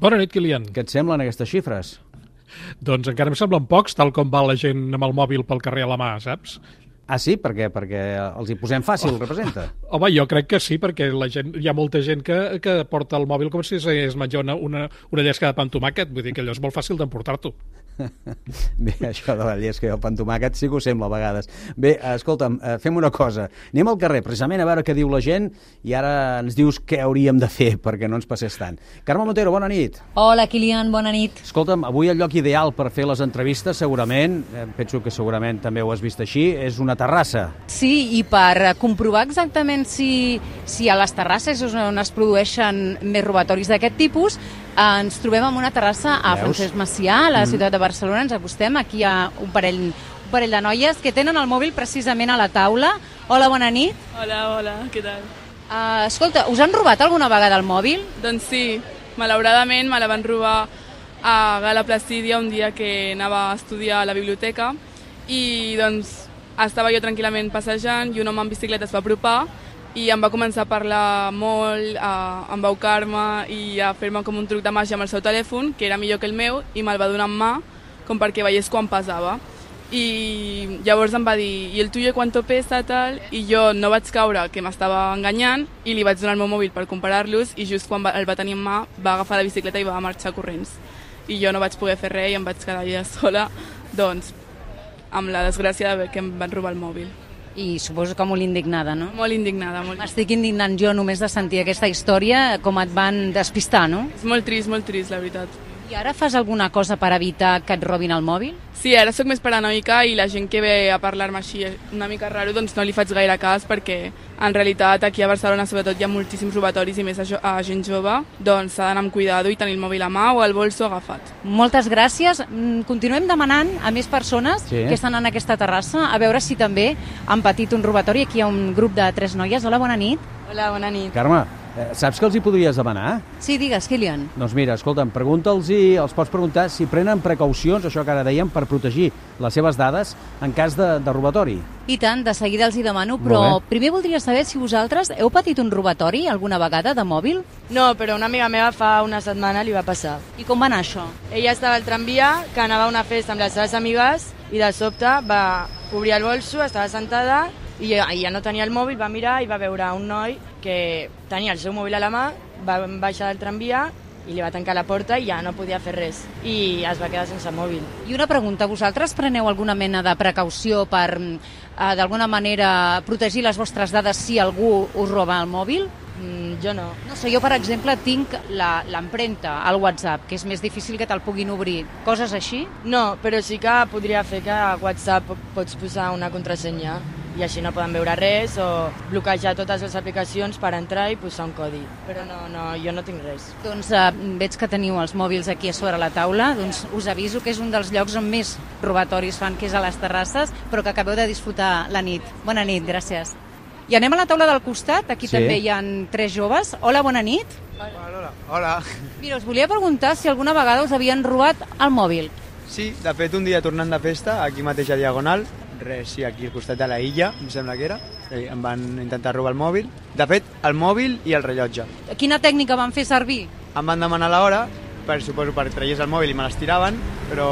Bona nit, Kilian. Què et semblen aquestes xifres? Doncs encara em semblen pocs, tal com va la gent amb el mòbil pel carrer a la mà, saps? Ah, sí? Per què? Perquè els hi posem fàcil, representa. Home, jo crec que sí, perquè la gent, hi ha molta gent que, que porta el mòbil com si es menjar una, una, una llesca de pa amb tomàquet. Vull dir que allò és molt fàcil d'emportar-t'ho. Bé, això de la llesca i el pa amb tomàquet sí que ho sembla a vegades. Bé, escolta'm, eh, fem una cosa. Anem al carrer, precisament a veure què diu la gent i ara ens dius què hauríem de fer perquè no ens passés tant. Carme Montero, bona nit. Hola, Kilian, bona nit. Escolta'm, avui el lloc ideal per fer les entrevistes, segurament, eh, penso que segurament també ho has vist així, és una terrassa. Sí, i per comprovar exactament si, si a les terrasses és on es produeixen més robatoris d'aquest tipus, ens trobem en una terrassa a Veus? Francesc Macià, a la ciutat de Barcelona. Ens acostem. Aquí ha un parell, un parell de noies que tenen el mòbil precisament a la taula. Hola, bona nit. Hola, hola, què tal? Uh, escolta, us han robat alguna vegada el mòbil? Doncs sí, malauradament me la van robar a Gala Placidia un dia que anava a estudiar a la biblioteca i doncs estava jo tranquil·lament passejant i un home en bicicleta es va apropar i em va començar a parlar molt, a embaucar-me i a fer-me com un truc de màgia amb el seu telèfon, que era millor que el meu, i me'l va donar en mà com perquè veiés quan pesava. I llavors em va dir, i el tuyo quanto pesa, tal, i jo no vaig caure que m'estava enganyant i li vaig donar el meu mòbil per comparar-los i just quan el va tenir en mà va agafar la bicicleta i va marxar corrents. I jo no vaig poder fer res i em vaig quedar allà sola, doncs, amb la desgràcia de que em van robar el mòbil. I suposo que molt indignada, no? Molt indignada, molt. M'estic indignant jo només de sentir aquesta història, com et van despistar, no? És molt trist, molt trist, la veritat. I ara fas alguna cosa per evitar que et robin el mòbil? Sí, ara sóc més paranoica i la gent que ve a parlar-me així una mica raro doncs no li faig gaire cas perquè en realitat aquí a Barcelona sobretot hi ha moltíssims robatoris i més a, jo, a gent jove doncs s'ha d'anar amb cuidado i tenir el mòbil a mà o el bolso agafat. Moltes gràcies. Mm, Continuem demanant a més persones Sí. que estan en aquesta terrassa a veure si també han patit un robatori. Aquí hi ha un grup de tres noies. Hola, bona nit. Hola, bona nit. Carme, eh, saps que els hi podries demanar? Sí, digues, Kilian. Doncs mira, escolta'm, pregunta'ls i els pots preguntar si prenen precaucions, això que ara dèiem, per protegir les seves dades en cas de, de robatori. I tant, de seguida els hi demano, però primer voldria saber si vosaltres heu patit un robatori alguna vegada de mòbil? No, però una amiga meva fa una setmana li va passar. I com va anar això? Ella estava al tramvia, que anava a una festa amb les seves amigues, i de sobte va obrir el bolso, estava sentada, i ella no tenia el mòbil, va mirar i va veure un noi que tenia el seu mòbil a la mà, va baixar del tramvia i li va tancar la porta i ja no podia fer res. I es va quedar sense mòbil. I una pregunta, vosaltres preneu alguna mena de precaució per, eh, d'alguna manera, protegir les vostres dades si algú us roba el mòbil? Mm, jo no. No sé, jo, per exemple, tinc la- l'empremta al WhatsApp, que és més difícil que te'l puguin obrir. Coses així? No, però sí que podria fer que a WhatsApp pots posar una contrasenya i així no poden veure res o bloquejar totes les aplicacions per entrar i posar un codi. Però no, no, jo no tinc res. Doncs eh, veig que teniu els mòbils aquí a sobre la taula, doncs us aviso que és un dels llocs on més robatoris fan, que és a les terrasses, però que acabeu de disfrutar la nit. Bona nit, gràcies. I anem a la taula del costat, aquí Sí. també hi ha tres joves. Hola, bona nit. Hola, hola. Mira, us volia preguntar si alguna vegada us havien robat el mòbil. Sí, de fet, un dia tornant de festa, aquí mateix a Diagonal, res, sí, aquí al costat de la illa, em sembla que era, eh, em van intentar robar el mòbil. De fet, el mòbil i el rellotge. Quina tècnica van fer servir? Em van demanar l'hora, per, suposo per traies el mòbil i me les tiraven, però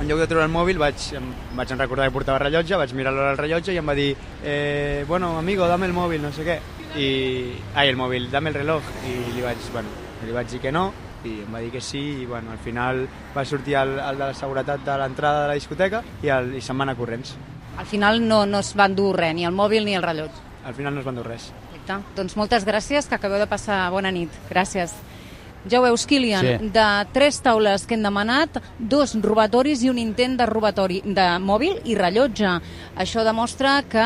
en lloc de treure el mòbil vaig, em vaig recordar que portava rellotge, vaig mirar l'hora del rellotge i em va dir eh, bueno, amigo, dame el mòbil, no sé què. I, ai, el mòbil, dame el reloj. I li vaig, bueno, li vaig dir que no, i em va dir que sí, i bueno, al final va sortir el, el de la seguretat de l'entrada de la discoteca i, el, i se'n van a corrents. Al final no, no es van dur res, ni el mòbil ni el rellotge. Al final no es van dur res. Perfecte. Doncs moltes gràcies, que acabeu de passar bona nit. Gràcies. Ja ho veus, Kilian, Sí. de tres taules que hem demanat, dos robatoris i un intent de robatori de mòbil i rellotge. Això demostra que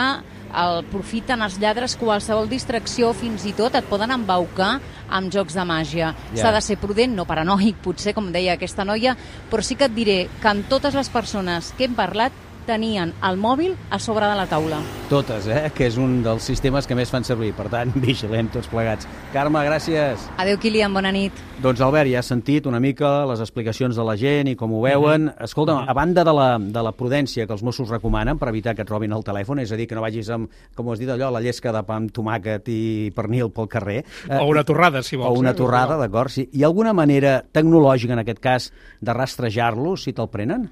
el profiten els lladres qualsevol distracció, fins i tot et poden embaucar amb jocs de màgia. Ja. S'ha de ser prudent, no paranoic, potser, com deia aquesta noia, però sí que et diré que amb totes les persones que hem parlat, tenien el mòbil a sobre de la taula. Totes, eh? Que és un dels sistemes que més fan servir. Per tant, vigilem tots plegats. Carme, gràcies. Adéu, Kilian, bona nit. Doncs, Albert, ja has sentit una mica les explicacions de la gent i com ho veuen. Mm -hmm. Escolta, a banda de la, de la prudència que els Mossos recomanen per evitar que et robin el telèfon, és a dir, que no vagis amb, com has dit allò, la llesca de pa amb tomàquet i pernil pel carrer. Eh, o una torrada, si vols. O una eh? torrada, d'acord. Sí. Hi ha alguna manera tecnològica, en aquest cas, de rastrejar-los si te'l prenen?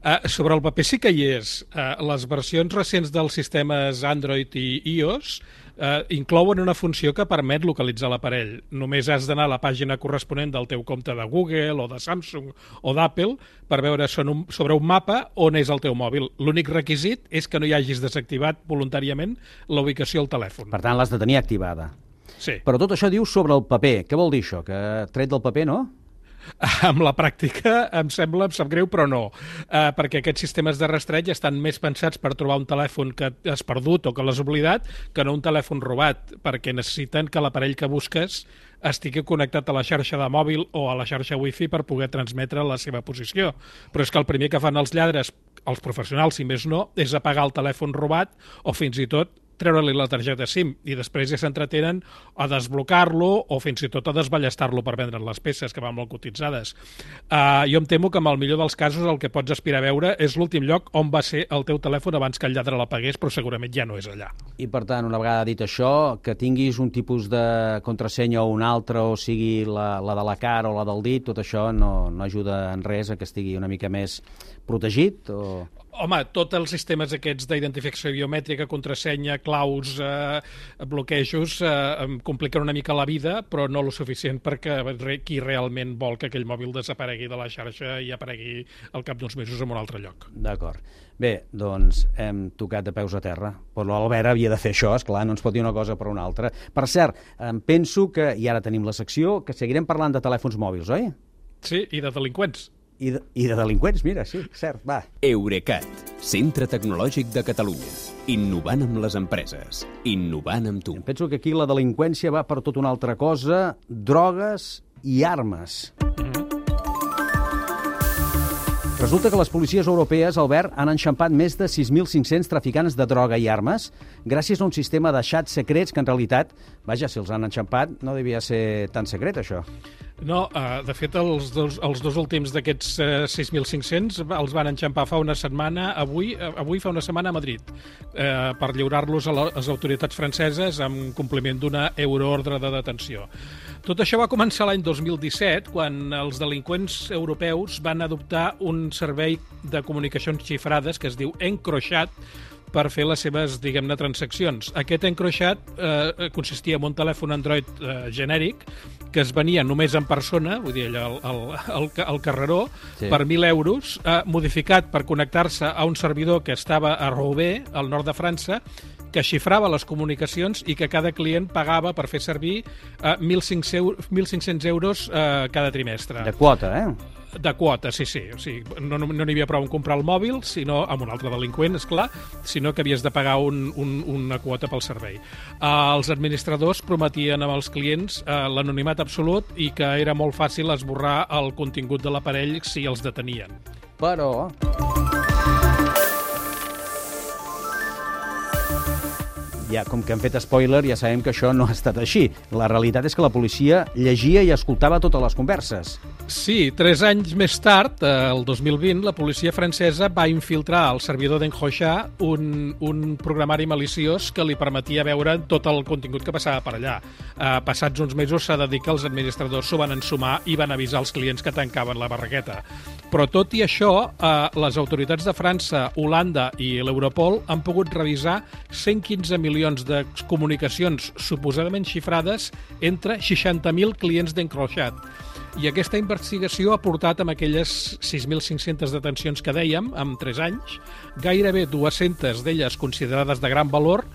Uh, sobre el paper sí que hi és. Uh, les versions recents dels sistemes Android i iOS uh, inclouen una funció que permet localitzar l'aparell. Només has d'anar a la pàgina corresponent del teu compte de Google o de Samsung o d'Apple per veure sobre un mapa on és el teu mòbil. L'únic requisit és que no hi hagis desactivat voluntàriament la ubicació al telèfon. Per tant, l'has de tenir activada. Sí. Però tot això diu sobre el paper. Què vol dir això? Que tret del paper, no? amb la pràctica em sembla, em sap greu, però no, uh, perquè aquests sistemes de rastreig estan més pensats per trobar un telèfon que has perdut o que l'has oblidat que no un telèfon robat, perquè necessiten que l'aparell que busques estigui connectat a la xarxa de mòbil o a la xarxa wifi per poder transmetre la seva posició. Però és que el primer que fan els lladres, els professionals, si més no, és apagar el telèfon robat o fins i tot treure-li la targeta SIM i després ja s'entretenen a desblocar-lo o fins i tot a desballestar-lo per vendre les peces, que van molt cotitzades. Uh, jo em temo que en el millor dels casos el que pots aspirar a veure és l'últim lloc on va ser el teu telèfon abans que el lladre l'apagués, però segurament ja no és allà. I per tant, una vegada dit això, que tinguis un tipus de contrasenya o un altre, o sigui la, la de la cara o la del dit, tot això no, no ajuda en res a que estigui una mica més protegit? O... Home, tots els sistemes aquests d'identificació biomètrica, contrasenya, claus, eh, bloquejos, eh, em compliquen una mica la vida, però no lo suficient perquè qui realment vol que aquell mòbil desaparegui de la xarxa i aparegui al cap d'uns mesos en un altre lloc. D'acord. Bé, doncs hem tocat de peus a terra. Però l'Albert havia de fer això, és clar, no ens pot dir una cosa per una altra. Per cert, em penso que, i ara tenim la secció, que seguirem parlant de telèfons mòbils, oi? Sí, i de delinqüents. I de, I de delinqüents, mira, sí, cert, va. Eurecat, centre tecnològic de Catalunya. Innovant amb les empreses. Innovant amb tu. Em penso que aquí la delinqüència va per tota una altra cosa, drogues i armes. Mm -hmm. Resulta que les policies europees, Albert, han enxampat més de 6.500 traficants de droga i armes gràcies a un sistema de xats secrets que, en realitat, vaja, si els han enxampat, no devia ser tan secret, això. No, uh, de fet, els dos, els dos últims d'aquests uh, 6.500 els van enxampar fa una setmana, avui, uh, avui fa una setmana a Madrid, uh, per lliurar-los a les autoritats franceses amb compliment d'una euroordre de detenció. Tot això va començar l'any 2017, quan els delinqüents europeus van adoptar un servei de comunicacions xifrades que es diu Encrochat, per fer les seves, diguem-ne, transaccions. Aquest encroixat eh, consistia en un telèfon Android eh, genèric que es venia només en persona, vull dir, allò, el, el, el carreró, sí. per 1.000 euros, eh, modificat per connectar-se a un servidor que estava a Roubaix, al nord de França, que xifrava les comunicacions i que cada client pagava per fer servir eh, 1.500 euros eh, cada trimestre. De quota, eh? de quota, sí, sí. O sigui, no n'hi no, no havia prou en comprar el mòbil, sinó amb un altre delinqüent, és clar, sinó que havies de pagar un, un, una quota pel servei. Uh, els administradors prometien amb els clients uh, l'anonimat absolut i que era molt fàcil esborrar el contingut de l'aparell si els detenien. Però... ja, com que hem fet spoiler, ja sabem que això no ha estat així. La realitat és que la policia llegia i escoltava totes les converses. Sí, tres anys més tard, el 2020, la policia francesa va infiltrar al servidor d'Enjoixà un, un programari maliciós que li permetia veure tot el contingut que passava per allà. Eh, passats uns mesos s'ha de dir que els administradors s'ho van ensumar i van avisar els clients que tancaven la barraqueta. Però tot i això, eh, les autoritats de França, Holanda i l'Europol han pogut revisar 115 milions de comunicacions suposadament xifrades entre 60.000 clients d'Encrochat. I aquesta investigació ha portat amb aquelles 6.500 detencions que dèiem, en 3 anys, gairebé 200 d'elles considerades de gran valor,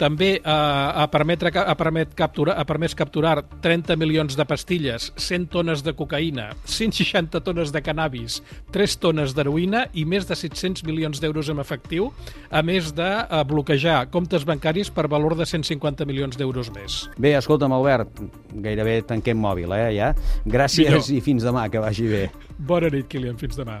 també eh, ha, permetre, ha, permet capturar, ha permès capturar 30 milions de pastilles, 100 tones de cocaïna, 160 tones de cannabis, 3 tones d'heroïna i més de 700 milions d'euros en efectiu, a més de eh, bloquejar comptes bancaris per valor de 150 milions d'euros més. Bé, escolta'm, Albert, gairebé tanquem mòbil, eh, ja? Gràcies Millor. i fins demà, que vagi bé. Bona nit, Kilian, fins demà.